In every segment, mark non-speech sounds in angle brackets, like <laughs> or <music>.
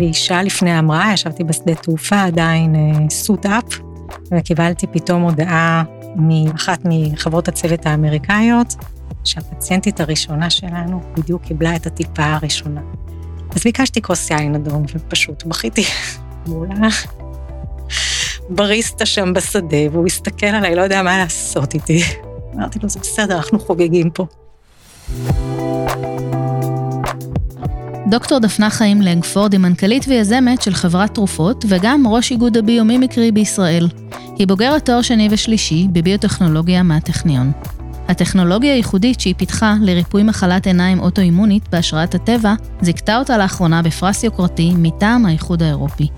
לי שעה לפני ההמראה, ישבתי בשדה תעופה עדיין סוט אפ, וקיבלתי פתאום הודעה מאחת מחברות הצוות האמריקאיות, שהפציינטית הראשונה שלנו בדיוק קיבלה את הטיפה הראשונה. אז ביקשתי כוס יין אדום, ופשוט בכיתי מול הבריסטה שם בשדה, והוא הסתכל עליי, לא יודע מה לעשות איתי. אמרתי לו, זה בסדר, אנחנו חוגגים פה. דוקטור דפנה חיים לנגפורד היא מנכ"לית ויזמת של חברת תרופות וגם ראש איגוד הביומימיקרי בישראל. היא בוגרת תואר שני ושלישי בביוטכנולוגיה מהטכניון. הטכנולוגיה הייחודית שהיא פיתחה לריפוי מחלת עיניים אוטואימונית בהשראת הטבע, זיכתה אותה לאחרונה בפרס יוקרתי מטעם האיחוד האירופי.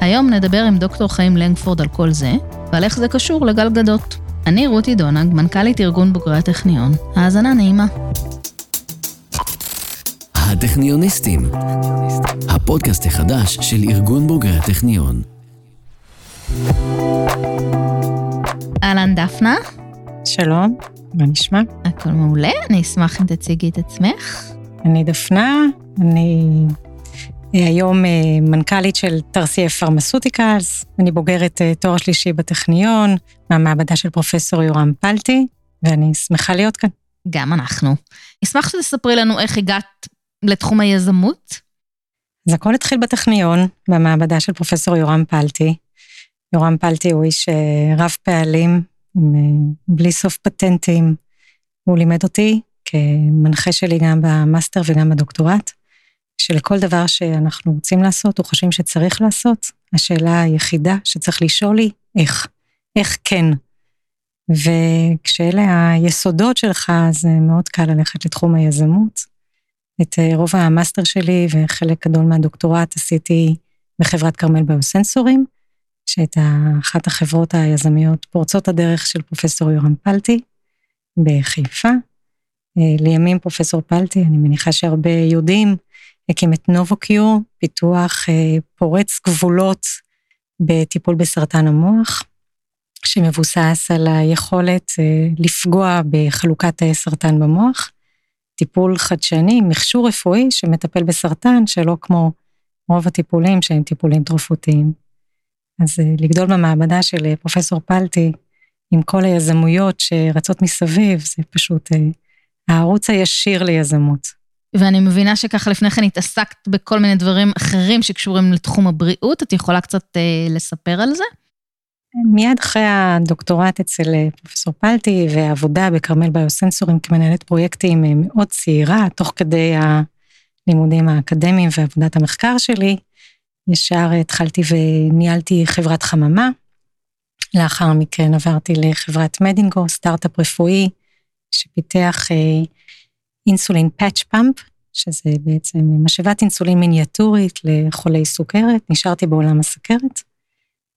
היום נדבר עם דוקטור חיים לנגפורד על כל זה, ועל איך זה קשור לגל גדות. אני רותי דונג, מנכ"לית ארגון בוגרי הטכניון. האזנה נעימה. הטכניוניסטים, הפודקאסט החדש של ארגון בוגרי הטכניון. אהלן דפנה. שלום, מה נשמע? הכל מעולה, אני אשמח אם תציגי את עצמך. אני דפנה, אני אה, היום אה, מנכ"לית של תרסייה פרמסוטיקלס, אני בוגרת אה, תואר שלישי בטכניון, מהמעבדה של פרופסור יורם פלטי, ואני שמחה להיות כאן. גם אנחנו. אשמח שתספרי לנו איך הגעת לתחום היזמות? אז הכל התחיל בטכניון, במעבדה של פרופסור יורם פלטי. יורם פלטי הוא איש אה, רב פעלים, עם, אה, בלי סוף פטנטים. הוא לימד אותי כמנחה שלי גם במאסטר וגם בדוקטורט, שלכל דבר שאנחנו רוצים לעשות, או חושבים שצריך לעשות, השאלה היחידה שצריך לשאול היא, איך? איך כן? וכשאלה היסודות שלך, זה מאוד קל ללכת לתחום היזמות. את אה, רוב המאסטר שלי וחלק גדול מהדוקטורט עשיתי בחברת כרמל ביוסנסורים, שהייתה אחת החברות היזמיות פורצות הדרך של פרופסור יורם פלטי בחיפה. אה, לימים פרופסור פלטי, אני מניחה שהרבה יודעים, הקים את נובוקיור, פיתוח אה, פורץ גבולות בטיפול בסרטן המוח, שמבוסס על היכולת לפגוע בחלוקת תאי סרטן במוח. טיפול חדשני, מכשור רפואי שמטפל בסרטן, שלא כמו רוב הטיפולים שהם טיפולים תרופותיים. אז אה, לגדול במעבדה של אה, פרופסור פלטי, עם כל היזמויות שרצות מסביב, זה פשוט אה, הערוץ הישיר ליזמות. ואני מבינה שככה לפני כן התעסקת בכל מיני דברים אחרים שקשורים לתחום הבריאות, את יכולה קצת אה, לספר על זה? מיד אחרי הדוקטורט אצל אה, פרופסור פלטי והעבודה בכרמל ביוסנסורים כמנהלת פרויקטים אה, מאוד צעירה, תוך כדי הלימודים האקדמיים ועבודת המחקר שלי, ישר התחלתי וניהלתי חברת חממה. לאחר מכן עברתי לחברת מדינגו, סטארט-אפ רפואי, שפיתח אה, אינסולין פאץ' פאמפ, שזה בעצם משאבת אינסולין מיניאטורית לחולי סוכרת, נשארתי בעולם הסוכרת.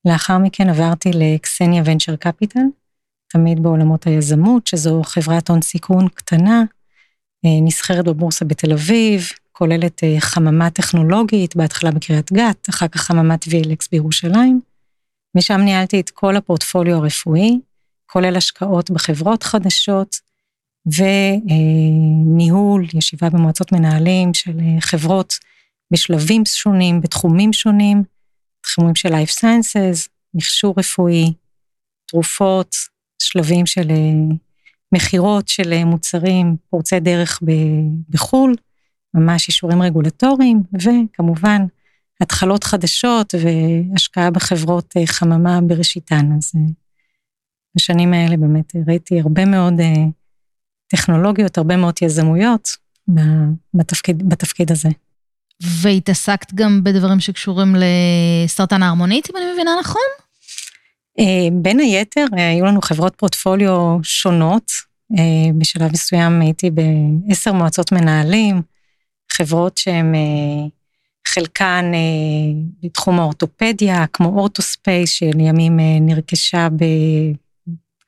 לאחר מכן עברתי לקסניה ונצ'ר קפיטל, תמיד בעולמות היזמות, שזו חברת הון סיכון קטנה, אה, נסחרת בבורסה בתל אביב, כוללת אה, חממה טכנולוגית, בהתחלה בקריית גת, אחר כך חממת VLX בירושלים. משם ניהלתי את כל הפורטפוליו הרפואי, כולל השקעות בחברות חדשות, וניהול, ישיבה במועצות מנהלים של אה, חברות בשלבים שונים, בתחומים שונים, תחומים של Life Sciences, מכשור רפואי, תרופות, שלבים של אה, מכירות של אה, מוצרים פורצי דרך בחו"ל, ממש אישורים רגולטוריים, וכמובן התחלות חדשות והשקעה בחברות אה, חממה בראשיתן. אז בשנים האלה באמת ראיתי הרבה מאוד טכנולוגיות, הרבה מאוד יזמויות בתפקיד, בתפקיד הזה. והתעסקת גם בדברים שקשורים לסרטן ההרמונית, אם אני מבינה נכון? אה, בין היתר, אה, היו לנו חברות פורטפוליו שונות. אה, בשלב מסוים הייתי בעשר מועצות מנהלים, חברות שהן חלקן בתחום האורתופדיה, כמו אורטוספייס, שלימים נרכשה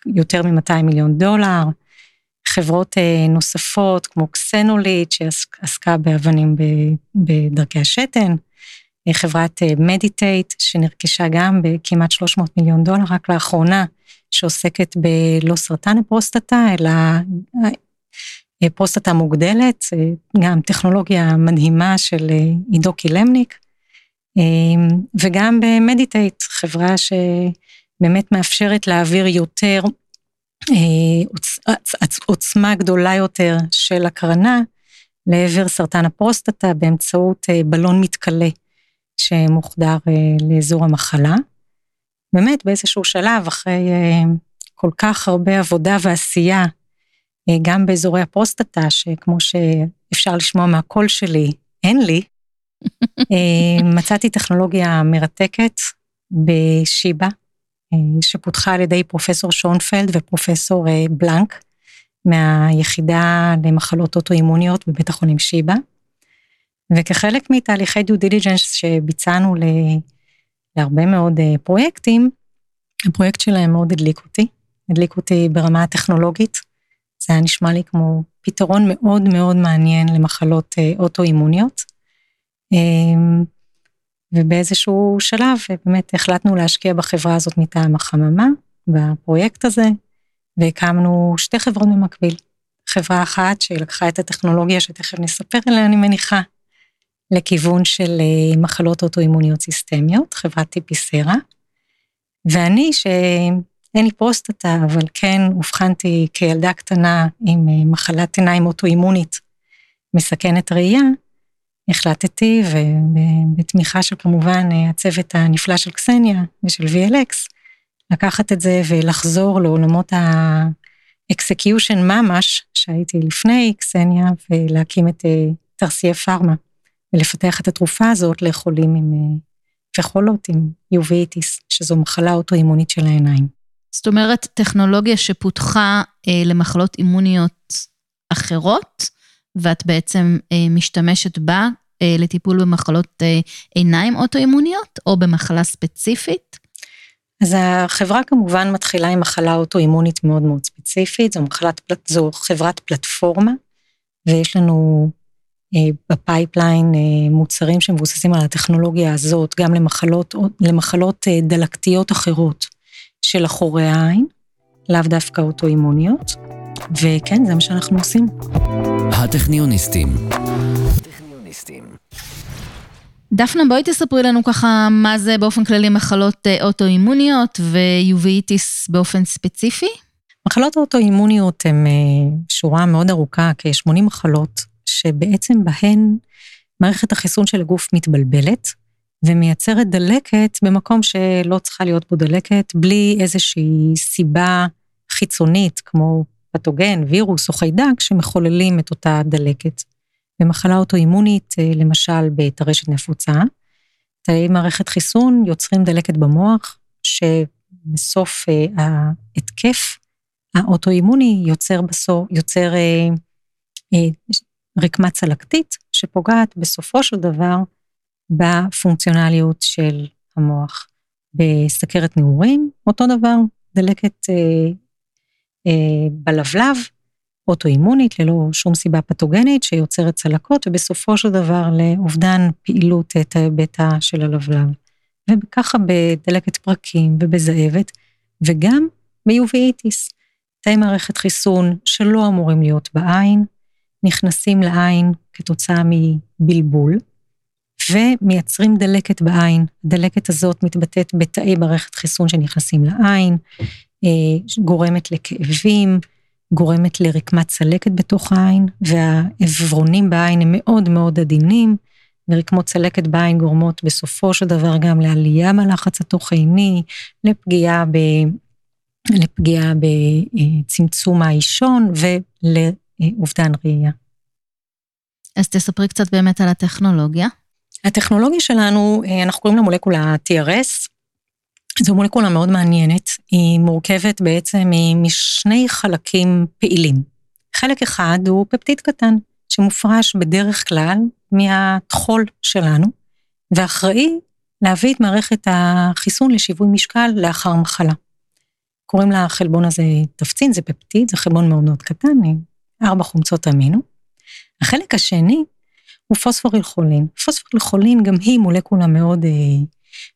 ביותר מ-200 מיליון דולר. חברות אה, נוספות, כמו קסנוליט, שעסקה באבנים בדרכי השתן, אה, חברת מדיטייט, אה, שנרכשה גם בכמעט 300 מיליון דולר רק לאחרונה, שעוסקת בלא סרטן הפרוסטטה, אלא פרוסטטה מוגדלת, גם טכנולוגיה מדהימה של עידו קילמניק. וגם במדיטייט, חברה שבאמת מאפשרת להעביר יותר עוצמה גדולה יותר של הקרנה לעבר סרטן הפרוסטטה באמצעות בלון מתכלה שמוחדר לאזור המחלה. באמת באיזשהו שלב, אחרי כל כך הרבה עבודה ועשייה, גם באזורי הפרוסטטה, שכמו שאפשר לשמוע מהקול שלי, אין לי, <laughs> מצאתי טכנולוגיה מרתקת בשיבא, שפותחה על ידי פרופסור שונפלד ופרופסור בלנק, מהיחידה למחלות אוטואימוניות בבית החולים שיבא. וכחלק מתהליכי due diligence שביצענו להרבה מאוד פרויקטים, הפרויקט שלהם מאוד הדליק אותי, הדליק אותי ברמה הטכנולוגית. זה היה נשמע לי כמו פתרון מאוד מאוד מעניין למחלות אוטואימוניות. ובאיזשהו שלב באמת החלטנו להשקיע בחברה הזאת מטעם החממה, בפרויקט הזה, והקמנו שתי חברות במקביל. חברה אחת שלקחה את הטכנולוגיה שתכף נספר עליה, אני מניחה, לכיוון של מחלות אוטואימוניות סיסטמיות, חברת טיפיסרה. ואני, שאין לי פרוסטטה, אבל כן אובחנתי כילדה קטנה עם מחלת עיניים אוטואימונית מסכנת ראייה, החלטתי, ובתמיכה של כמובן הצוות הנפלא של קסניה ושל VLX, לקחת את זה ולחזור לעולמות ה execution ממש, שהייתי לפני קסניה, ולהקים את תרסייר פארמה, ולפתח את התרופה הזאת לחולים עם, וחולות עם uveitis, שזו מחלה אוטואימונית של העיניים. זאת אומרת, טכנולוגיה שפותחה אה, למחלות אימוניות אחרות, ואת בעצם אה, משתמשת בה אה, לטיפול במחלות אה, עיניים אוטואימוניות, או במחלה ספציפית? אז החברה כמובן מתחילה עם מחלה אוטואימונית מאוד מאוד ספציפית, זו, מחלת, זו חברת פלטפורמה, ויש לנו אה, ב pipeline אה, מוצרים שמבוססים על הטכנולוגיה הזאת, גם למחלות, למחלות אה, דלקתיות אחרות של אחורי העין, לאו דווקא אוטואימוניות, וכן, זה מה שאנחנו עושים. הטכניוניסטים. דפנה, בואי תספרי לנו ככה מה זה באופן כללי מחלות אוטואימוניות ויוביטיס באופן ספציפי. מחלות אוטואימוניות הן שורה מאוד ארוכה, כ-80 מחלות, שבעצם בהן מערכת החיסון של הגוף מתבלבלת, ומייצרת דלקת במקום שלא צריכה להיות בו דלקת, בלי איזושהי סיבה חיצונית, כמו פתוגן, וירוס או חיידק, שמחוללים את אותה דלקת. במחלה אוטואימונית, למשל בטרשת נפוצה, תאי מערכת חיסון יוצרים דלקת במוח, שבסוף ההתקף האוטואימוני יוצר בסוף, יוצר רקמה צלקתית, שפוגעת בסופו של דבר בפונקציונליות של המוח. בסכרת נעורים, אותו דבר, דלקת אה, אה, בלבלב, אוטואימונית, ללא שום סיבה פתוגנית, שיוצרת צלקות, ובסופו של דבר לאובדן פעילות תאי בטא של הלבלב. וככה בדלקת פרקים ובזאבת, וגם ביוביטיס. תאי מערכת חיסון שלא אמורים להיות בעין, נכנסים לעין כתוצאה מבלבול, ומייצרים דלקת בעין. הדלקת הזאת מתבטאת בתאי מערכת חיסון שנכנסים לעין, אה, גורמת לכאבים, גורמת לרקמת צלקת בתוך העין, והעברונים בעין הם מאוד מאוד עדינים, ורקמות צלקת בעין גורמות בסופו של דבר גם לעלייה בלחץ התוך-עיני, לפגיעה, ב, לפגיעה בצמצום האישון ולאובדן ראייה. אז תספרי קצת באמת על הטכנולוגיה. הטכנולוגיה שלנו, אנחנו קוראים לה מולקולה TRS, זו מולקולה מאוד מעניינת, היא מורכבת בעצם משני חלקים פעילים. חלק אחד הוא פפטיד קטן, שמופרש בדרך כלל מהטחול שלנו, ואחראי להביא את מערכת החיסון לשיווי משקל לאחר מחלה. קוראים לחלבון הזה תפצין, זה פפטיד, זה חלבון מאוד מאוד קטן, ארבע חומצות אמינו. החלק השני הוא פוספורילכולין. פוספורילכולין גם היא מולקולה מאוד אה,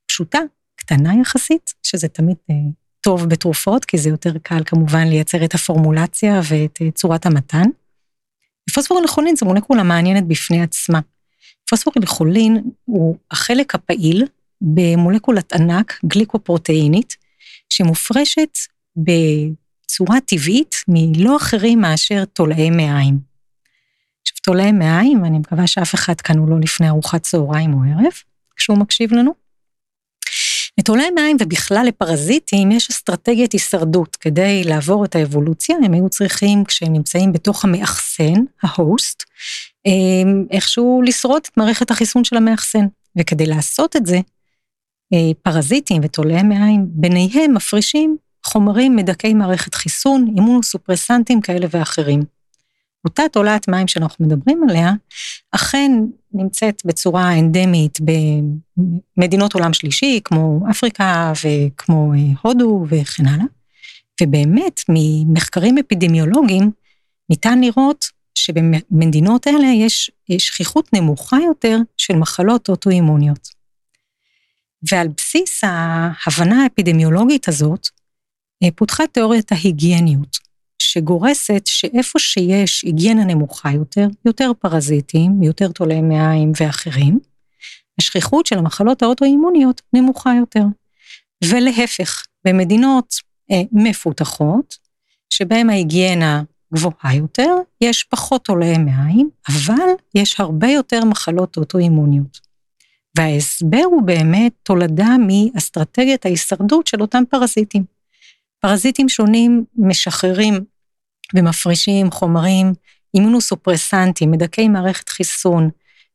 פשוטה, קטנה יחסית, שזה תמיד אה, טוב בתרופות, כי זה יותר קל כמובן לייצר את הפורמולציה ואת אה, צורת המתן. ופוספורילכולין זו מולקולה מעניינת בפני עצמה. פוספורילכולין הוא החלק הפעיל במולקולת ענק גליקופרוטאינית, שמופרשת בצורה טבעית מלא אחרים מאשר תולעי מעיים. עכשיו, תולעי מעיים, אני מקווה שאף אחד כאן הוא לא לפני ארוחת צהריים או ערב, כשהוא מקשיב לנו. לתולעי מעיים ובכלל לפרזיטים יש אסטרטגיית הישרדות. כדי לעבור את האבולוציה, הם היו צריכים, כשהם נמצאים בתוך המאחסן, ההוסט, איכשהו לשרוד את מערכת החיסון של המאחסן. וכדי לעשות את זה, אה, פרזיטים ותולעי מעיים, ביניהם מפרישים חומרים מדכאי מערכת חיסון, אימונוסופרסנטים כאלה ואחרים. אותה תולעת מים שאנחנו מדברים עליה, אכן נמצאת בצורה אנדמית במדינות עולם שלישי, כמו אפריקה וכמו אה, הודו וכן הלאה. ובאמת, ממחקרים אפידמיולוגיים, ניתן לראות שבמדינות אלה יש שכיחות נמוכה יותר של מחלות אוטואימוניות. ועל בסיס ההבנה האפידמיולוגית הזאת, אה, פותחה תיאוריית ההיגייניות, שגורסת שאיפה שיש היגיינה נמוכה יותר, יותר פרזיטים, יותר תולעי מעיים ואחרים, השכיחות של המחלות האוטואימוניות נמוכה יותר. ולהפך, במדינות אה, מפותחות, שבהן ההיגיינה גבוהה יותר, יש פחות תולעי מעיים, אבל יש הרבה יותר מחלות אוטואימוניות. וההסבר הוא באמת תולדה מאסטרטגיית ההישרדות של אותם פרזיטים. פרזיטים שונים משחררים ומפרישים חומרים אימונוסופרסנטיים, מדכאי מערכת חיסון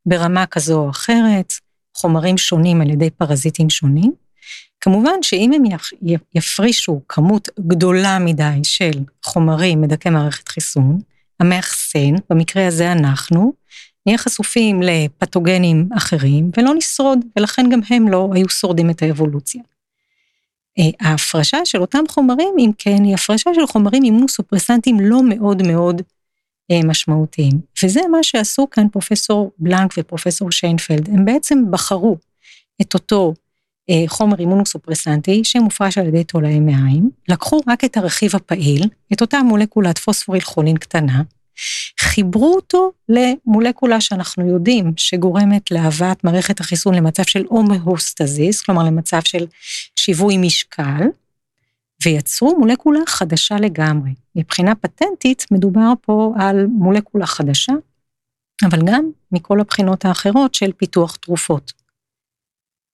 ברמה כזו או אחרת, חומרים שונים על ידי פרזיטים שונים. כמובן שאם הם יפרישו כמות גדולה מדי של חומרים מדכאי מערכת חיסון, המאחסן, במקרה הזה אנחנו, נהיה חשופים לפתוגנים אחרים ולא נשרוד, ולכן גם הם לא היו שורדים את האבולוציה. אה, ההפרשה של אותם חומרים, אם כן, היא הפרשה של חומרים אימונוסופרסנטיים לא מאוד מאוד אה, משמעותיים. וזה מה שעשו כאן פרופסור בלנק ופרופסור שיינפלד. הם בעצם בחרו את אותו אה, חומר אימונוסופרסנטי שמופרש על ידי תולעי מעיים, לקחו רק את הרכיב הפעיל, את אותה מולקולת פוספוריל חולין קטנה, חיברו אותו למולקולה שאנחנו יודעים שגורמת להבאת מערכת החיסון למצב של הומוסטזיס, כלומר למצב של שיווי משקל, ויצרו מולקולה חדשה לגמרי. מבחינה פטנטית מדובר פה על מולקולה חדשה, אבל גם מכל הבחינות האחרות של פיתוח תרופות.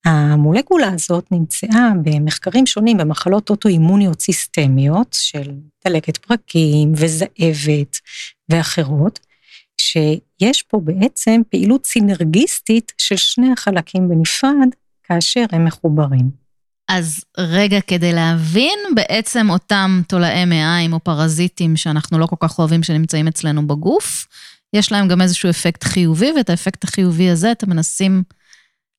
המולקולה הזאת נמצאה במחקרים שונים במחלות אוטואימוניות סיסטמיות של דלקת פרקים וזאבת ואחרות, שיש פה בעצם פעילות סינרגיסטית של שני החלקים בנפרד כאשר הם מחוברים. אז רגע, כדי להבין בעצם אותם תולעי מעיים או פרזיטים שאנחנו לא כל כך אוהבים שנמצאים אצלנו בגוף, יש להם גם איזשהו אפקט חיובי, ואת האפקט החיובי הזה אתם מנסים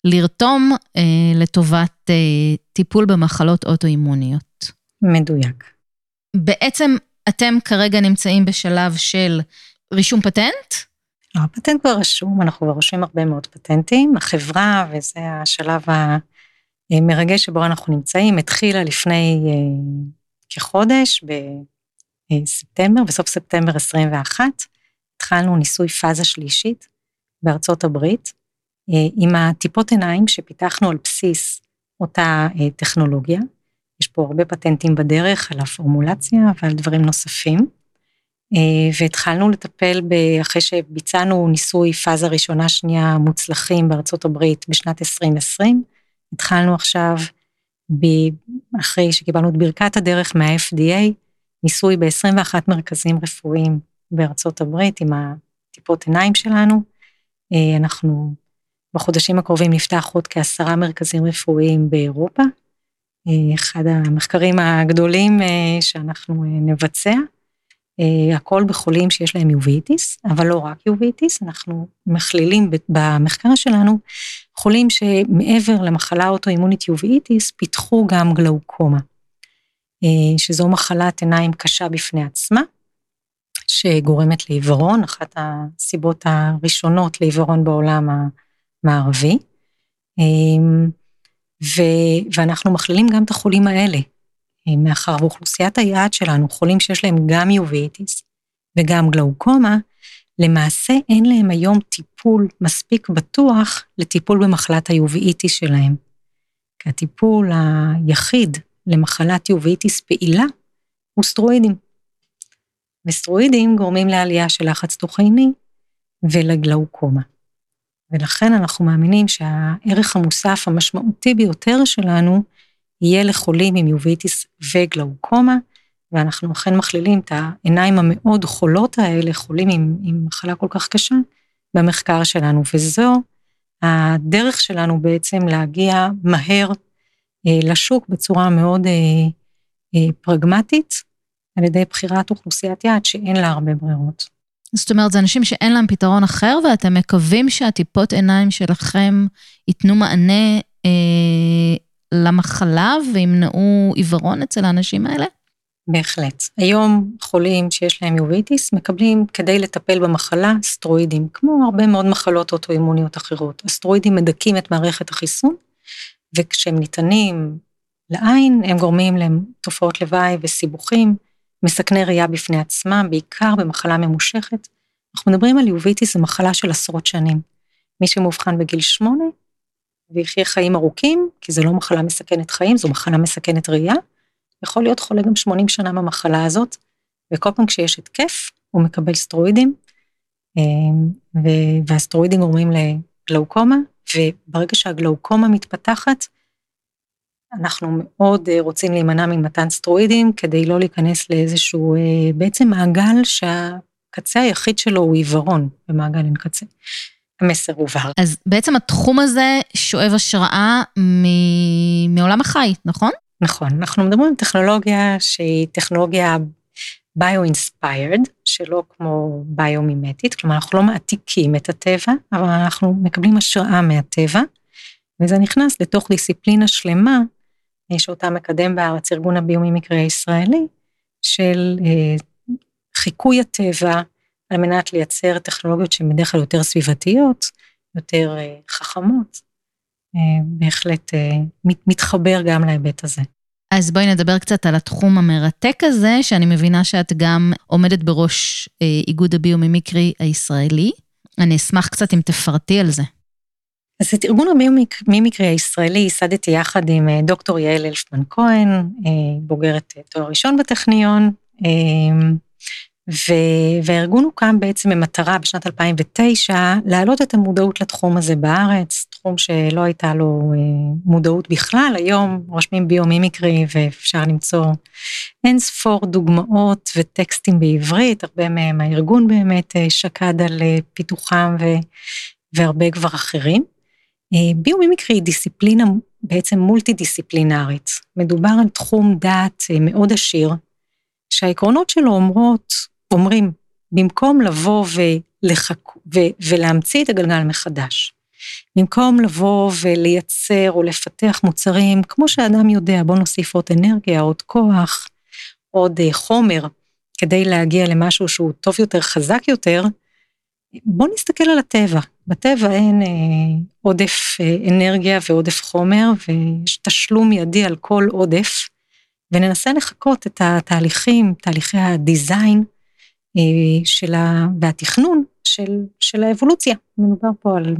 לרתום אה, לטובת אה, טיפול במחלות אוטואימוניות. מדויק. בעצם אתם כרגע נמצאים בשלב של רישום פטנט? לא, הפטנט כבר רשום, אנחנו כבר רושמים הרבה מאוד פטנטים. החברה, וזה השלב המרגש שבו אנחנו נמצאים, התחילה לפני אה, כחודש, בספטמבר, בסוף ספטמבר 21, התחלנו ניסוי פאזה שלישית בארצות הברית, אה, עם הטיפות עיניים שפיתחנו על בסיס אותה אה, טכנולוגיה. יש פה הרבה פטנטים בדרך על הפורמולציה ועל דברים נוספים. אה, והתחלנו לטפל, אחרי שביצענו ניסוי פאזה ראשונה שנייה מוצלחים בארצות הברית בשנת 2020, התחלנו עכשיו, ב, אחרי שקיבלנו את ברכת הדרך מה-FDA, ניסוי ב-21 מרכזים רפואיים בארצות הברית עם הטיפות עיניים שלנו. אנחנו בחודשים הקרובים נפתח עוד כעשרה מרכזים רפואיים באירופה. אה, אחד המחקרים הגדולים אה, שאנחנו אה, נבצע, הכל בחולים שיש להם יוביטיס, אבל לא רק יוביטיס, אנחנו מכלילים במחקר שלנו חולים שמעבר למחלה אוטואימונית יוביטיס, פיתחו גם גלאוקומה, שזו מחלת עיניים קשה בפני עצמה, שגורמת לעיוורון, אחת הסיבות הראשונות לעיוורון בעולם מערבי, אמ, ו, ואנחנו מכלילים גם את החולים האלה, אמ, מאחר ואוכלוסיית היעד שלנו, חולים שיש להם גם יוביטיס וגם גלאוקומה, למעשה אין להם היום טיפול מספיק בטוח לטיפול במחלת היוביטיס שלהם. כי הטיפול היחיד למחלת יוביטיס פעילה הוא סטרואידים. וסטרואידים גורמים לעלייה של לחץ תוכני ולגלאוקומה. ולכן אנחנו מאמינים שהערך המוסף המשמעותי ביותר שלנו יהיה לחולים עם יוביטיס וגלאוקומה, ואנחנו אכן מכלילים את העיניים המאוד חולות האלה, חולים עם, עם מחלה כל כך קשה, במחקר שלנו, וזו הדרך שלנו בעצם להגיע מהר אה, לשוק בצורה מאוד אה, אה, פרגמטית, על ידי בחירת אוכלוסיית יעד שאין לה הרבה ברירות. זאת אומרת, זה אנשים שאין להם פתרון אחר, ואתם מקווים שהטיפות עיניים שלכם ייתנו מענה אה, למחלה וימנעו עיוורון אצל האנשים האלה? בהחלט. היום חולים שיש להם יוביטיס מקבלים כדי לטפל במחלה סטרואידים, כמו הרבה מאוד מחלות אוטואימוניות אחרות. הסטרואידים מדכאים את מערכת החיסון, וכשהם ניתנים לעין, הם גורמים להם תופעות לוואי וסיבוכים, מסכני ראייה בפני עצמם, בעיקר במחלה ממושכת. אנחנו מדברים על יוביטיס, זו מחלה של עשרות שנים. מי שמאובחן בגיל שמונה, ויחיה חיים ארוכים, כי זו לא מחלה מסכנת חיים, זו מחלה מסכנת ראייה, יכול להיות חולה גם 80 שנה במחלה הזאת, וכל פעם כשיש התקף, הוא מקבל סטרואידים, אה, והסטרואידים גורמים לגלאוקומה, וברגע שהגלאוקומה מתפתחת, אנחנו מאוד אה, רוצים להימנע ממתן סטרואידים כדי לא להיכנס לאיזשהו אה, בעצם מעגל שהקצה היחיד שלו הוא עיוורון במעגל אין קצה. המסר הובהר. אז בעצם התחום הזה שואב השראה מ... מעולם החי, נכון? נכון, אנחנו מדברים על טכנולוגיה שהיא טכנולוגיה ביו-אינספיירד, שלא כמו ביו-מימטית, כלומר אנחנו לא מעתיקים את הטבע, אבל אנחנו מקבלים השראה מהטבע, וזה נכנס לתוך דיסציפלינה שלמה, שאותה מקדם בארץ ארגון הביומימיקרי הישראלי, של אה, חיקוי הטבע על מנת לייצר טכנולוגיות שהן בדרך כלל יותר סביבתיות, יותר אה, חכמות. אה, בהחלט מתחבר גם להיבט הזה. אז בואי נדבר קצת על התחום המרתק הזה, שאני מבינה שאת גם עומדת בראש איגוד הביומימיקרי הישראלי. אני אשמח קצת אם תפרטי על זה. אז את ארגון הביומימיקרי הישראלי ייסדתי יחד עם דוקטור יעל אלפמן כהן, בוגרת תואר ראשון בטכניון, והארגון הוקם בעצם במטרה בשנת 2009 להעלות את המודעות לתחום הזה בארץ, תחום שלא הייתה לו אה, מודעות בכלל, היום רושמים ביומימיקרי ואפשר למצוא אין ספור דוגמאות וטקסטים בעברית, הרבה מהם הארגון באמת אה, שקד על אה, פיתוחם ו, והרבה כבר אחרים. ביומימיקרי היא דיסציפלינה בעצם מולטי דיסציפלינרית, מדובר על תחום דעת מאוד עשיר, שהעקרונות שלו אומרות, אומרים, במקום לבוא ולחק... ו... ולהמציא את הגלגל מחדש, במקום לבוא ולייצר או לפתח מוצרים, כמו שאדם יודע, בוא נוסיף עוד אנרגיה, עוד כוח, עוד אה, חומר, כדי להגיע למשהו שהוא טוב יותר, חזק יותר, בוא נסתכל על הטבע. בטבע אין אה, עודף אה, אנרגיה ועודף חומר, ויש תשלום מיידי על כל עודף, וננסה לחקות את התהליכים, תהליכי הדיזיין אה, של ה... והתכנון של, של האבולוציה. מדובר פה על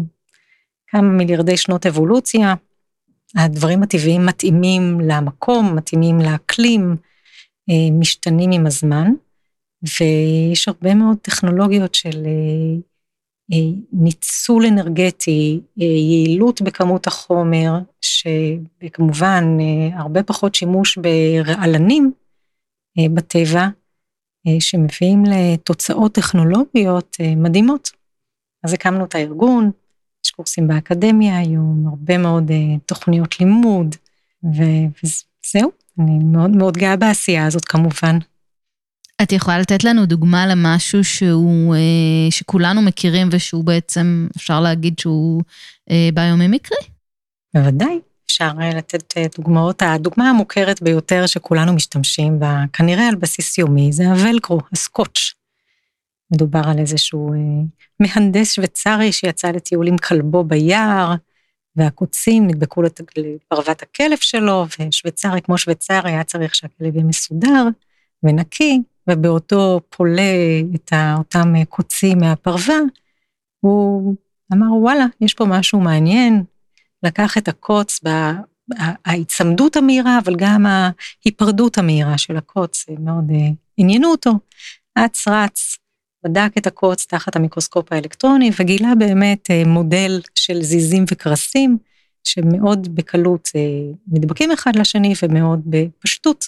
כמה מיליארדי שנות אבולוציה, הדברים הטבעיים מתאימים למקום, מתאימים לאקלים, אה, משתנים עם הזמן, ויש הרבה מאוד טכנולוגיות של אה, ניצול אנרגטי, יעילות בכמות החומר, שכמובן הרבה פחות שימוש ברעלנים בטבע, שמביאים לתוצאות טכנולוגיות מדהימות. אז הקמנו את הארגון, יש קורסים באקדמיה היום, הרבה מאוד תוכניות לימוד, וזהו, אני מאוד מאוד גאה בעשייה הזאת כמובן. את יכולה לתת לנו דוגמה למשהו שהוא, uh, שכולנו מכירים ושהוא בעצם, אפשר להגיד שהוא uh, ביומימיקרי? בוודאי, אפשר לתת דוגמאות. הדוגמה המוכרת ביותר שכולנו משתמשים בה, כנראה על בסיס יומי, זה הוולקרו, הסקוץ'. מדובר על איזשהו אה, מהנדס שוויצרי שיצא לטיול עם כלבו ביער, והקוצים נדבקו לפרוות הכלב שלו, ושוויצרי כמו שוויצרי היה צריך שהכלב יהיה מסודר ונקי, ובאותו פולה את אותם קוצים מהפרווה, הוא אמר, וואלה, יש פה משהו מעניין, לקח את הקוץ ההיצמדות המהירה, אבל גם ההיפרדות המהירה של הקוץ, מאוד uh, עניינו אותו. אץ רץ, בדק את הקוץ תחת המיקרוסקופ האלקטרוני וגילה באמת uh, מודל של זיזים וקרסים, שמאוד בקלות uh, נדבקים אחד לשני ומאוד בפשטות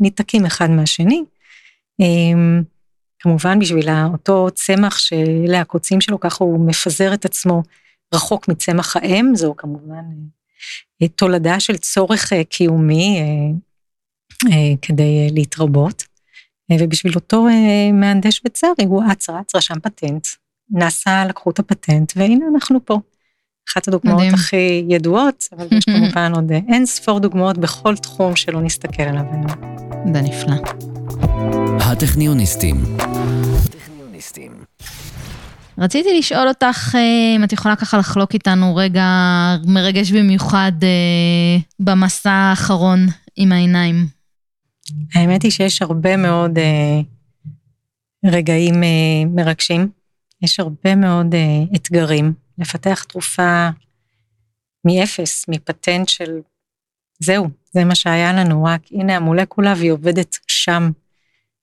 ניתקים אחד מהשני. Um, כמובן בשביל אותו צמח שאלה הקוצים שלו, ככה הוא מפזר את עצמו רחוק מצמח האם, זו כמובן תולדה של צורך אה, קיומי אה, אה, כדי להתרבות. ובשביל אותו מהנדש בצרי, הוא אץ רץ, רשם פטנט, נעשה, לקחו את הפטנט, והנה אנחנו פה. אחת הדוגמאות מדהים. הכי ידועות, אבל יש <laughs> כמובן עוד אין ספור דוגמאות בכל תחום שלא נסתכל עליו היום. זה נפלא. הטכניוניסטים. רציתי לשאול אותך אה, אם את יכולה ככה לחלוק איתנו רגע מרגש במיוחד אה, במסע האחרון עם העיניים. האמת היא שיש הרבה מאוד אה, רגעים מרגשים, יש הרבה מאוד אתגרים. לפתח תרופה מאפס, מפטנט של זהו, זה מה שהיה לנו, רק הנה המולקולה והיא עובדת שם.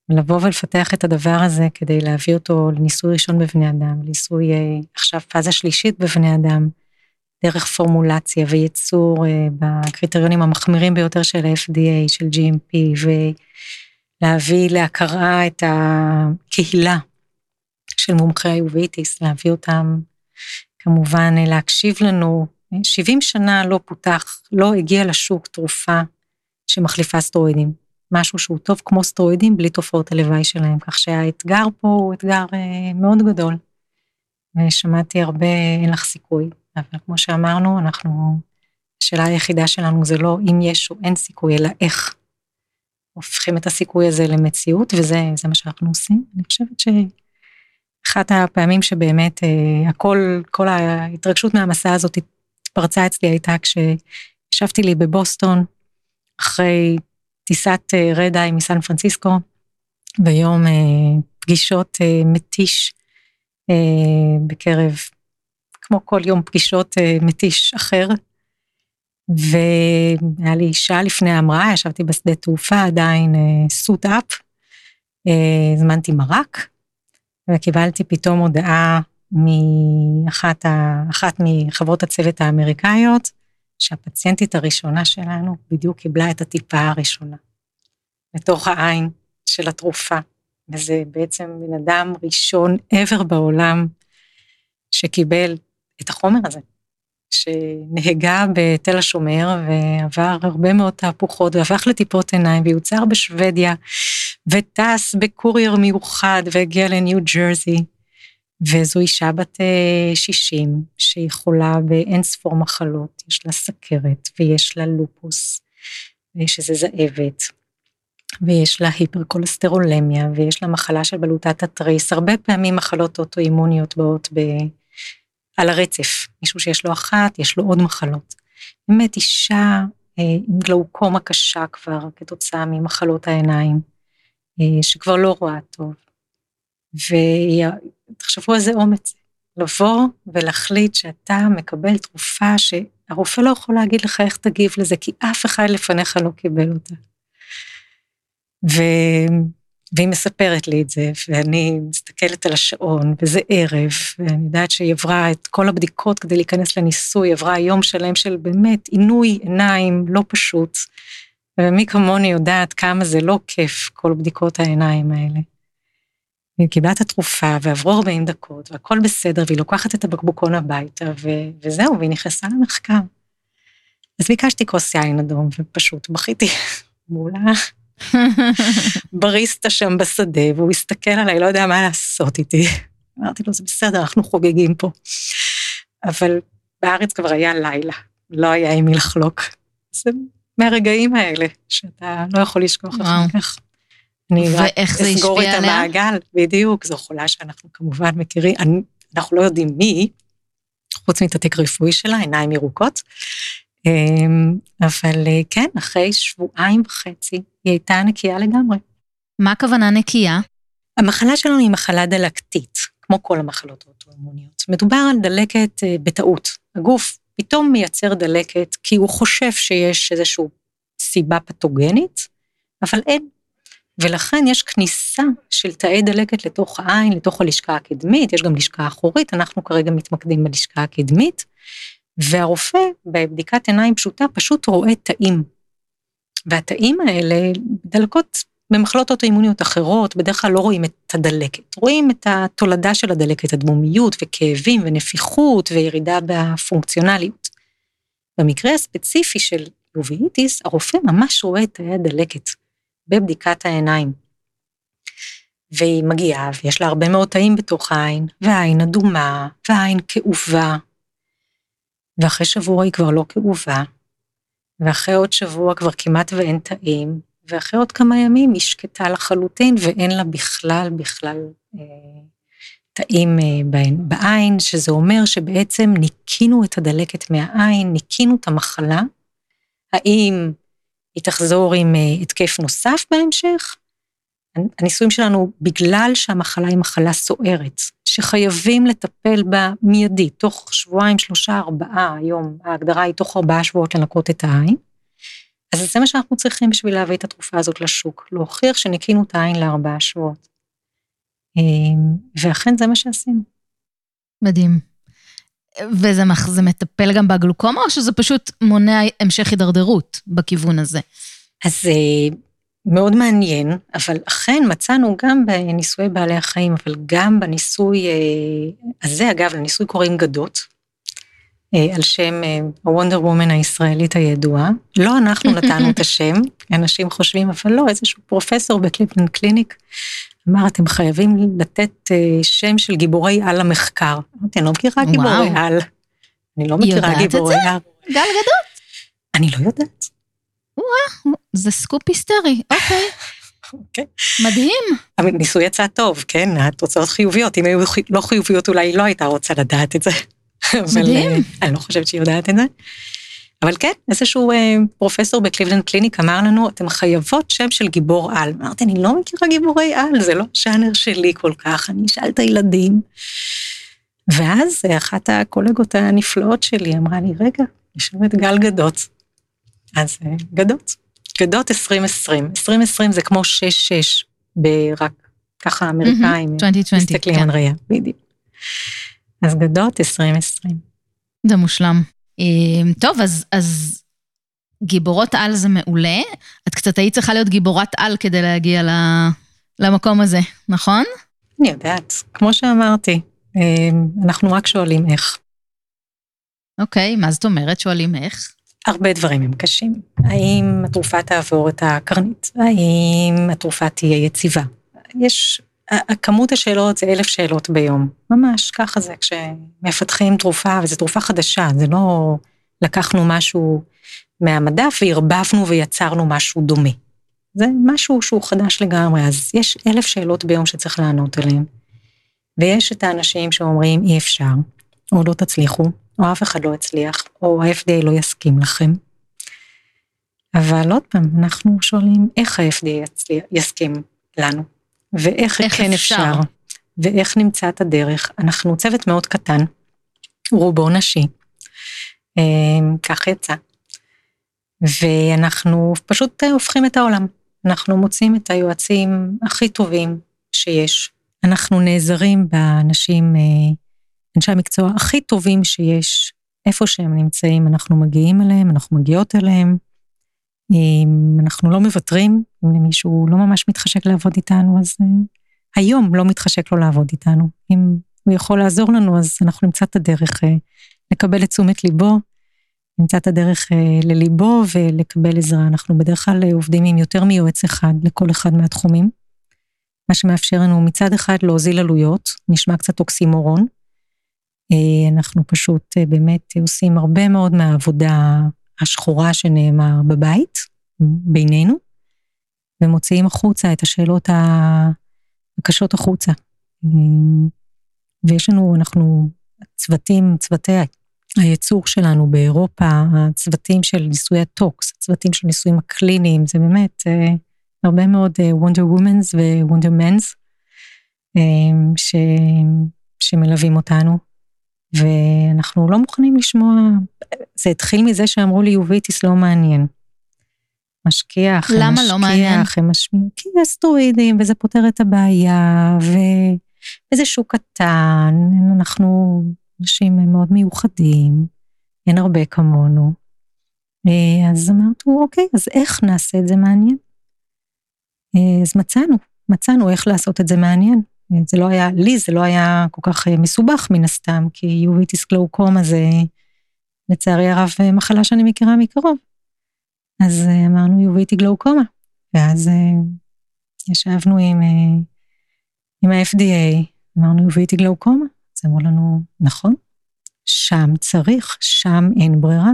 לבוא ולפתח את הדבר הזה כדי להביא אותו לניסוי ראשון בבני אדם, ניסוי אה, עכשיו פאזה שלישית בבני אדם, דרך פורמולציה וייצור אה, בקריטריונים המחמירים ביותר של ה-FDA, של GMP, ולהביא להכרה את הקהילה של מומחי היוביטיס, להביא אותם, כמובן להקשיב לנו. 70 שנה לא פותח, לא הגיע לשוק תרופה שמחליפה סטרואידים. משהו שהוא טוב כמו סטרואידים בלי תופעות הלוואי שלהם, כך שהאתגר פה הוא אתגר אה, מאוד גדול. ושמעתי הרבה, אין לך סיכוי, אבל כמו שאמרנו, אנחנו, השאלה היחידה שלנו זה לא אם יש או אין סיכוי, אלא איך הופכים את הסיכוי הזה למציאות, וזה מה שאנחנו עושים. אני חושבת שאחת הפעמים שבאמת אה, הכל, כל ההתרגשות מהמסע הזאת התפרצה אצלי הייתה כשישבתי לי בבוסטון, אחרי טיסת אה, איי מסן פרנסיסקו, ביום אה, פגישות אה, מתיש בקרב, כמו כל יום פגישות מתיש אחר. והיה לי שעה לפני ההמראה, ישבתי בשדה תעופה, עדיין סוט אפ, הזמנתי מרק, וקיבלתי פתאום הודעה מאחת אחת מחברות הצוות האמריקאיות, שהפציינטית הראשונה שלנו בדיוק קיבלה את הטיפה הראשונה, לתוך העין של התרופה. וזה בעצם בן אדם ראשון ever בעולם שקיבל את החומר הזה, שנהגה בתל השומר ועבר הרבה מאוד תהפוכות והפך לטיפות עיניים ויוצר בשוודיה וטס בקורייר מיוחד והגיע לניו ג'רזי וזו אישה בת 60 אה, שהיא חולה באין ספור מחלות, יש לה סכרת ויש לה לופוס, שזה זאבת, ויש לה היפרקולסטרולמיה ויש לה מחלה של בלוטת התריס, הרבה פעמים מחלות אוטואימוניות באות ב... על הרצף, מישהו שיש לו אחת, יש לו עוד מחלות. באמת אישה אה, עם גלאוקומה קשה כבר כתוצאה ממחלות העיניים, אה, שכבר לא רואה טוב. והיא תחשבו איזה אומץ, לבוא ולהחליט שאתה מקבל תרופה שהרופא לא יכול להגיד לך איך תגיב לזה, כי אף אחד לפניך לא קיבל אותה. ו... והיא מספרת לי את זה, ואני מסתכלת על השעון, וזה ערב, ואני יודעת שהיא עברה את כל הבדיקות כדי להיכנס לניסוי, עברה יום שלם של באמת עינוי עיניים לא פשוט. ומי כמוני יודעת כמה זה לא כיף, כל בדיקות העיניים האלה. והיא קיבלה את התרופה ועברו 40 דקות והכל בסדר והיא לוקחת את הבקבוקון הביתה ו- וזהו והיא נכנסה למחקר. אז ביקשתי כוס יין אדום ופשוט בכיתי <laughs> מול הבריסטה <laughs> שם בשדה והוא הסתכל עליי לא יודע מה לעשות איתי. <laughs> אמרתי לו זה בסדר אנחנו חוגגים פה. אבל בארץ כבר היה לילה לא היה עם מי לחלוק. זה מהרגעים האלה שאתה לא יכול לשכוח אחר כך. אני רק אסגור את המעגל, בדיוק, זו חולה שאנחנו כמובן מכירים, אנחנו לא יודעים מי, חוץ מתתיק רפואי שלה, עיניים ירוקות. אמ, אבל אה, כן, אחרי שבועיים וחצי היא הייתה נקייה לגמרי. מה הכוונה נקייה? המחלה שלנו היא מחלה דלקתית, כמו כל המחלות האוטואימוניות. מדובר על דלקת אה, בטעות. הגוף פתאום מייצר דלקת כי הוא חושב שיש איזושהי סיבה פתוגנית, אבל אין. ולכן יש כניסה של תאי דלקת לתוך העין, לתוך הלשכה הקדמית, יש גם לשכה אחורית, אנחנו כרגע מתמקדים בלשכה הקדמית, והרופא בבדיקת עיניים פשוטה פשוט רואה תאים. והתאים האלה, דלקות במחלות אוטואימוניות אחרות, בדרך כלל לא רואים את הדלקת, רואים את התולדה של הדלקת, הדמומיות וכאבים ונפיחות וירידה בפונקציונליות. במקרה הספציפי של יוביטיס, הרופא ממש רואה את תאי הדלקת בבדיקת העיניים. והיא מגיעה ויש לה הרבה מאוד תאים בתוך העין, והעין אדומה, והעין כאובה. ואחרי שבוע היא כבר לא כאובה, ואחרי עוד שבוע כבר כמעט ואין תאים, ואחרי עוד כמה ימים היא שקטה לחלוטין ואין לה בכלל, בכלל אה, תאים אה, בעין, שזה אומר שבעצם ניקינו את הדלקת מהעין, ניקינו את המחלה. האם היא תחזור עם אה, התקף נוסף בהמשך? הניסויים שלנו, בגלל שהמחלה היא מחלה סוערת, שחייבים לטפל בה מיידית, תוך שבועיים, שלושה, ארבעה, היום ההגדרה היא תוך ארבעה שבועות לנקות את העין, אז זה מה שאנחנו צריכים בשביל להביא את התרופה הזאת לשוק, להוכיח שניקינו את העין לארבעה שבועות. אמ, ואכן זה מה שעשינו. מדהים. וזה זה מטפל גם בגלוקומה, או שזה פשוט מונע המשך הידרדרות בכיוון הזה? אז אה, מאוד מעניין, אבל אכן מצאנו גם בניסויי בעלי החיים, אבל גם בניסוי אה, הזה, אגב, לניסוי קוראים גדות, על שם ה Wonder אה, Woman הישראלית הידועה. לא אנחנו <laughs> נתנו את השם, אנשים חושבים, אבל לא, איזשהו פרופסור ב Cleveland Clinic אמר, אתם חייבים לתת אה, שם של גיבורי על למחקר. אמרתי, אני לא מכירה גיבורי על. אני לא מכירה גיבורי על. גל גדות? אני לא יודעת. וואו, זה סקופ היסטרי, אוקיי. אוקיי. מדהים. הניסוי יצא טוב, כן, התוצאות חיוביות. אם היו לא חיוביות, אולי היא לא הייתה רוצה לדעת את זה. מדהים. אבל, אני לא חושבת שהיא יודעת את זה. אבל כן, איזשהו אה, פרופסור ב Cleveland Clinic אמר לנו, אתם חייבות שם של גיבור על. אמרתי, אני לא מכירה גיבורי על, זה לא ז'אנר שלי כל כך, אני אשאל את הילדים. ואז אחת הקולגות הנפלאות שלי אמרה לי, רגע, יש לנו את גל גדות. אז אה, גדות, גדות 2020. 2020 זה כמו 6-6, ברק ככה האמריקאים mm-hmm, מסתכלים כן. על ראייה, בדיוק. אז גדות 2020. זה מושלם. אמ, טוב, אז, אז גיבורות על זה מעולה. את קצת היית צריכה להיות גיבורת על כדי להגיע למקום הזה, נכון? אני יודעת, כמו שאמרתי, אמ, אנחנו רק שואלים איך. אוקיי, מה זאת אומרת שואלים איך? הרבה דברים הם קשים. האם התרופה תעבור את הקרנית? האם התרופה תהיה יציבה? יש כמות השאלות זה אלף שאלות ביום, ממש ככה זה כשמפתחים תרופה, וזו תרופה חדשה, זה לא לקחנו משהו מהמדף וערבבנו ויצרנו משהו דומה. זה משהו שהוא חדש לגמרי, אז יש אלף שאלות ביום שצריך לענות עליהן. ויש את האנשים שאומרים אי אפשר, או לא תצליחו, או אף אחד לא יצליח, או ה-FDA לא יסכים לכם. אבל עוד פעם, אנחנו שואלים איך ה-FDA יסכים לנו. ואיך כן אפשר. אפשר, ואיך נמצא את הדרך. אנחנו צוות מאוד קטן, רובו נשי, אמ, כך יצא. ואנחנו פשוט הופכים את העולם. אנחנו מוצאים את היועצים הכי טובים שיש. אנחנו נעזרים באנשים, אה, אנשי המקצוע הכי טובים שיש, איפה שהם נמצאים, אנחנו מגיעים אליהם, אנחנו מגיעות אליהם. אנחנו לא מוותרים, אם למישהו לא ממש מתחשק לעבוד איתנו, אז uh, היום לא מתחשק לו לעבוד איתנו. אם הוא יכול לעזור לנו, אז אנחנו נמצא את הדרך uh, לקבל את תשומת ליבו, נמצא את הדרך uh, לליבו ולקבל עזרה. אנחנו בדרך כלל עובדים עם יותר מיועץ אחד לכל אחד מהתחומים, מה שמאפשר לנו מצד אחד להוזיל עלויות, נשמע קצת אוקסימורון. אנחנו פשוט באמת עושים הרבה מאוד מהעבודה השחורה שנאמר בבית, בינינו, ומוציאים החוצה את השאלות הקשות החוצה. ויש לנו, אנחנו, צוותים, צוותי הייצור שלנו באירופה, הצוותים של ניסוי הטוקס, הצוותים של ניסויים הקליניים, זה באמת, אה, הרבה מאוד וונדר וומנס ווונדר מנס שמלווים אותנו, ואנחנו לא מוכנים לשמוע, זה התחיל מזה שאמרו לי יוביטיס לא מעניין. משכיח, למה משכיח, לא מעניין? הם משמיעים, כי יש סטרואידים וזה פותר את הבעיה, ו... וזה שוק קטן, אנחנו אנשים מאוד מיוחדים, אין הרבה כמונו. אה, אז אמרתי, אוקיי, אז איך נעשה את זה מעניין? אה, אז מצאנו, מצאנו איך לעשות את זה מעניין. אה, זה לא היה, לי זה לא היה כל כך מסובך מן הסתם, כי יוביטיס גלאוקומה זה לצערי הרב מחלה שאני מכירה מקרוב. אז אמרנו יוביטי גלאוקומה, ואז ישבנו עם, עם ה-FDA, אמרנו יוביטי גלאוקומה, אז אמרו לנו, נכון, שם צריך, שם אין ברירה.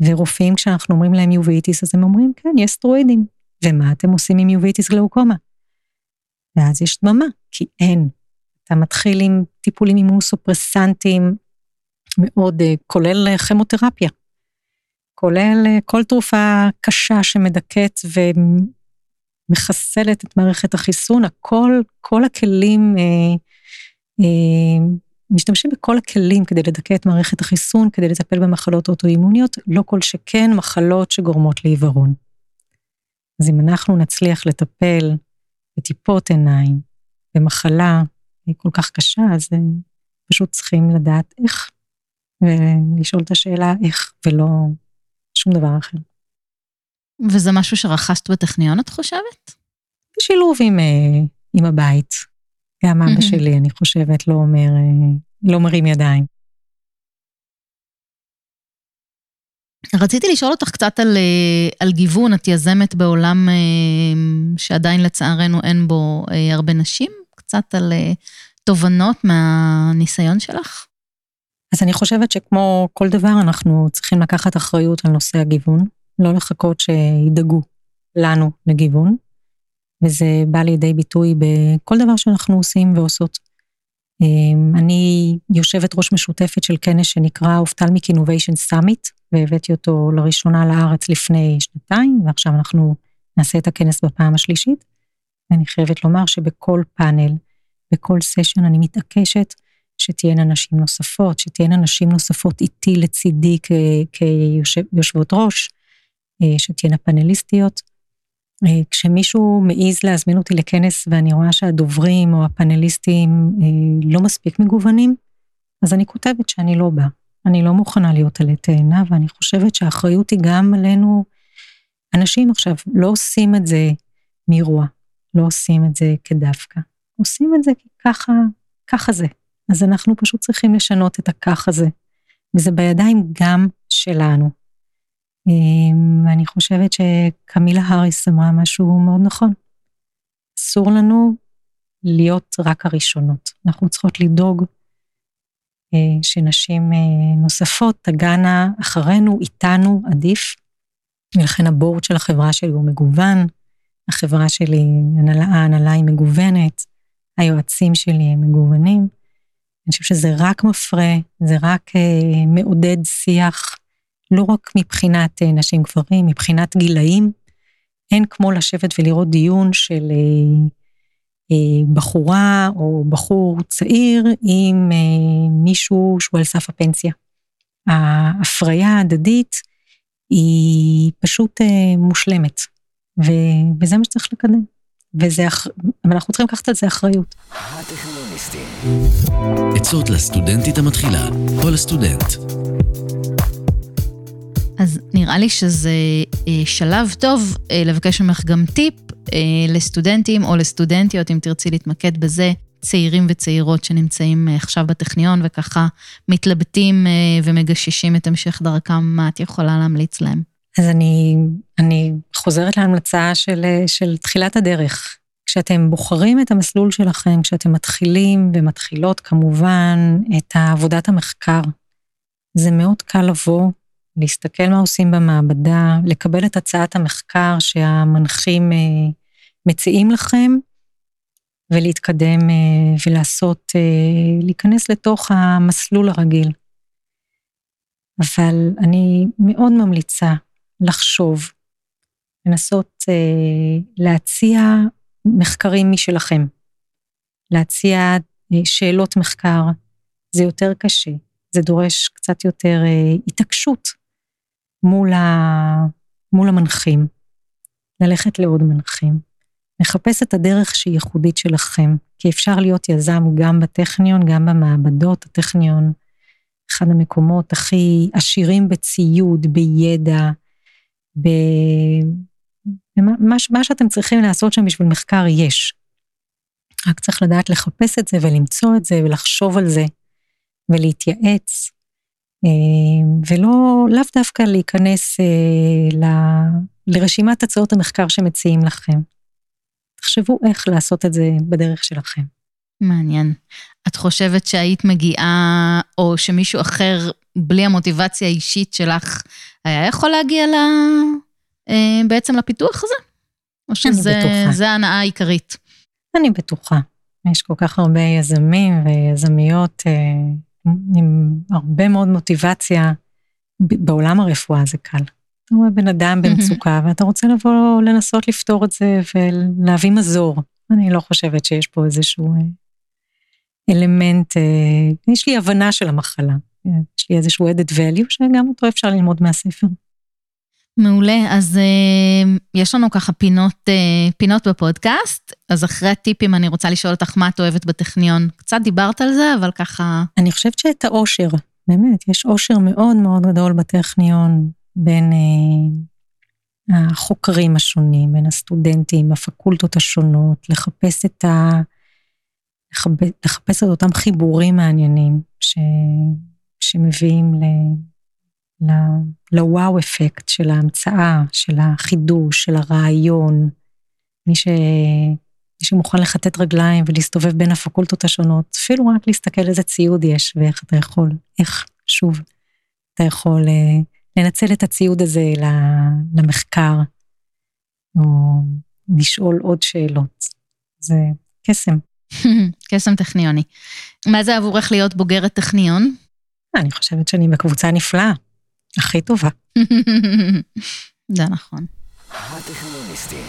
ורופאים, כשאנחנו אומרים להם יוביטיס, אז הם אומרים, כן, יש סטרואידים. ומה אתם עושים עם יוביטיס גלאוקומה? ואז יש דממה, כי אין. אתה מתחיל עם טיפולים אימונוסופרסנטיים מאוד, אה, כולל כימותרפיה. כולל אה, כל תרופה קשה שמדכאת ומחסלת את מערכת החיסון, הכל, כל הכלים אה, אה, משתמשים בכל הכלים כדי לדכא את מערכת החיסון, כדי לטפל במחלות אוטואימוניות, לא כל שכן מחלות שגורמות לעיוורון. אז אם אנחנו נצליח לטפל בטיפות עיניים, במחלה כל כך קשה, אז פשוט צריכים לדעת איך, ולשאול את השאלה איך, ולא שום דבר אחר. וזה משהו שרכשת בטכניון, את חושבת? בשילוב עם, אה, עם הבית. גם אבא שלי, אני חושבת, לא אומר, אה, לא מרים ידיים. רציתי לשאול אותך קצת על, אה, על גיוון, את יזמת בעולם אה, שעדיין לצערנו אין בו הרבה נשים, קצת על תובנות מהניסיון שלך? אז אני חושבת שכמו כל דבר, אנחנו צריכים לקחת אחריות על נושא הגיוון, לא לחכות שידאגו לנו לגיוון. וזה בא לידי ביטוי בכל דבר שאנחנו עושים ועושות. אמ, אני יושבת ראש משותפת של כנס שנקרא Ophthalmic Innovation Summit, והבאתי אותו לראשונה לארץ לפני שנתיים, ועכשיו אנחנו נעשה את הכנס בפעם השלישית. ואני חייבת לומר שבכל פאנל, בכל סשן אני מתעקשת שתהיינה נשים נוספות, שתהיינה נשים נוספות איתי לצידי כיושבות ראש, אה, שתהיינה פאנליסטיות. אה, כשמישהו מעז להזמין אותי לכנס ואני רואה שהדוברים או הפאנליסטים אה, לא מספיק מגוונים, אז אני כותבת שאני לא באה. אני לא מוכנה להיות עלי תאנה, ואני חושבת שהאחריות היא גם עלינו. אנשים עכשיו לא עושים את זה מרוע, לא עושים את זה כדווקא. עושים את זה כי ככה, ככה זה. אז אנחנו פשוט צריכים לשנות את הככה זה. וזה בידיים גם שלנו. ואני אמ, חושבת שקמילה האריס אמרה משהו מאוד נכון. אסור לנו להיות רק הראשונות. אנחנו צריכות לדאוג אה, שנשים אה, נוספות תגענה אחרינו, איתנו, עדיף. ולכן הבורד של החברה שלי הוא מגוון, החברה שלי, ההנהלה היא מגוונת, היועצים שלי הם מגוונים. אני חושבת שזה רק מפרה, זה רק אה, מעודד שיח לא רק מבחינת אה, נשים גברים, מבחינת גילאים, אין כמו לשבת ולראות דיון של אה, אה, בחורה או בחור צעיר עם מישהו שהוא על סף הפנסיה. ההפריה ההדדית היא פשוט מושלמת, וזה מה שצריך לקדם. וזה, אנחנו צריכים לקחת על זה אחריות. עצות לסטודנטית המתחילה או לסטודנט. אז נראה לי שזה אה, שלב טוב אה, לבקש ממך גם טיפ אה, לסטודנטים או לסטודנטיות, אם תרצי להתמקד בזה, צעירים וצעירות שנמצאים עכשיו בטכניון וככה מתלבטים ומגששים את המשך דרכם, מה את יכולה להמליץ להם? אז אני, אני חוזרת להמלצה של, של תחילת הדרך. כשאתם בוחרים את המסלול שלכם, כשאתם מתחילים ומתחילות כמובן את עבודת המחקר, זה מאוד קל לבוא להסתכל מה עושים במעבדה, לקבל את הצעת המחקר שהמנחים אה, מציעים לכם, ולהתקדם אה, ולעשות, אה, להיכנס לתוך המסלול הרגיל. אבל אני מאוד ממליצה לחשוב לנסות להציע מחקרים משלכם, להציע שאלות מחקר, זה יותר קשה, זה דורש קצת יותר התעקשות מול, ה, מול המנחים, ללכת לעוד מנחים, לחפש את הדרך שהיא ייחודית שלכם, כי אפשר להיות יזם גם בטכניון, גם במעבדות, הטכניון, אחד המקומות הכי עשירים בציוד, בידע, ב... מה, מה שאתם צריכים לעשות שם בשביל מחקר יש. רק צריך לדעת לחפש את זה ולמצוא את זה ולחשוב על זה ולהתייעץ, ולא, לאו דווקא להיכנס אה, ל, לרשימת הצעות המחקר שמציעים לכם. תחשבו איך לעשות את זה בדרך שלכם. מעניין. את חושבת שהיית מגיעה, או שמישהו אחר, בלי המוטיבציה האישית שלך, היה יכול להגיע ל... אה, בעצם לפיתוח הזה? או שזה ההנאה העיקרית? אני בטוחה. יש כל כך הרבה יזמים ויזמיות אה, עם הרבה מאוד מוטיבציה. בעולם הרפואה זה קל. אתה רואה בן אדם במצוקה ואתה רוצה לבוא לנסות לפתור את זה ולהביא מזור. אני לא חושבת שיש פה איזשהו אה, אלמנט, אה, יש לי הבנה של המחלה. יש לי איזשהו added value שגם אותו אפשר ללמוד מהספר. מעולה, אז uh, יש לנו ככה פינות, uh, פינות בפודקאסט, אז אחרי הטיפים אני רוצה לשאול אותך מה את אוהבת בטכניון. קצת דיברת על זה, אבל ככה... אני חושבת שאת האושר, באמת, יש אושר מאוד מאוד גדול בטכניון בין uh, החוקרים השונים, בין הסטודנטים, הפקולטות השונות, לחפש את ה... לחפש את אותם חיבורים מעניינים ש... שמביאים ל... לוואו אפקט של ההמצאה, של החידוש, של הרעיון. מי, ש... מי שמוכן לכתת רגליים ולהסתובב בין הפקולטות השונות, אפילו רק להסתכל איזה ציוד יש ואיך אתה יכול, איך, שוב, אתה יכול uh, לנצל את הציוד הזה למחקר, או לשאול עוד שאלות. זה קסם. <laughs> קסם טכניוני. מה זה עבורך להיות בוגרת טכניון? אני חושבת שאני בקבוצה נפלאה. הכי טובה. <laughs> זה נכון. הטכניוניסטים.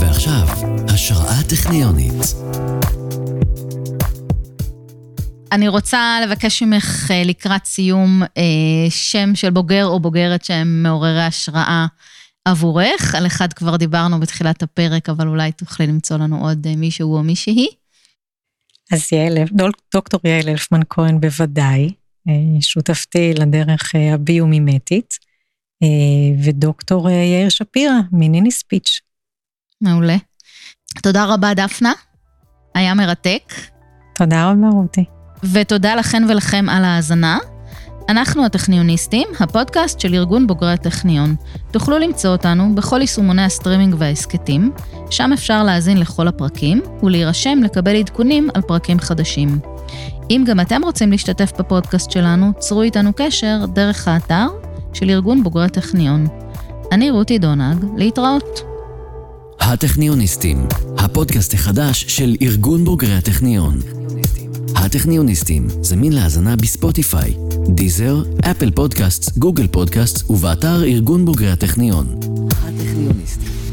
ועכשיו, השראה טכניונית. אני רוצה לבקש ממך אה, לקראת סיום אה, שם של בוגר או בוגרת שהם מעוררי השראה עבורך. על אחד כבר דיברנו בתחילת הפרק, אבל אולי תוכלי למצוא לנו עוד אה, מישהו או מישהי. אז יעל, דוקטור יעל אלפמן כהן בוודאי. אה, שותפתי לדרך אה, הביומימטית, אה, ודוקטור יאיר שפירא מניני ספיץ'. מעולה. תודה רבה, דפנה. היה מרתק. תודה רבה, רותי. ותודה לכן ולכם על ההאזנה. אנחנו הטכניוניסטים, הפודקאסט של ארגון בוגרי הטכניון. תוכלו למצוא אותנו בכל יישומוני הסטרימינג וההסכתים, שם אפשר להאזין לכל הפרקים ולהירשם לקבל עדכונים על פרקים חדשים. אם גם אתם רוצים להשתתף בפודקאסט שלנו, צרו איתנו קשר דרך האתר של ארגון בוגרי הטכניון. אני רותי דונג, להתראות. הטכניוניסטים, הפודקאסט החדש של ארגון בוגרי הטכניון. הטכניוניסטים, זמין להאזנה בספוטיפיי, דיזר, אפל פודקאסט, גוגל פודקאסט ובאתר ארגון בוגרי הטכניון. הטכניוניסטים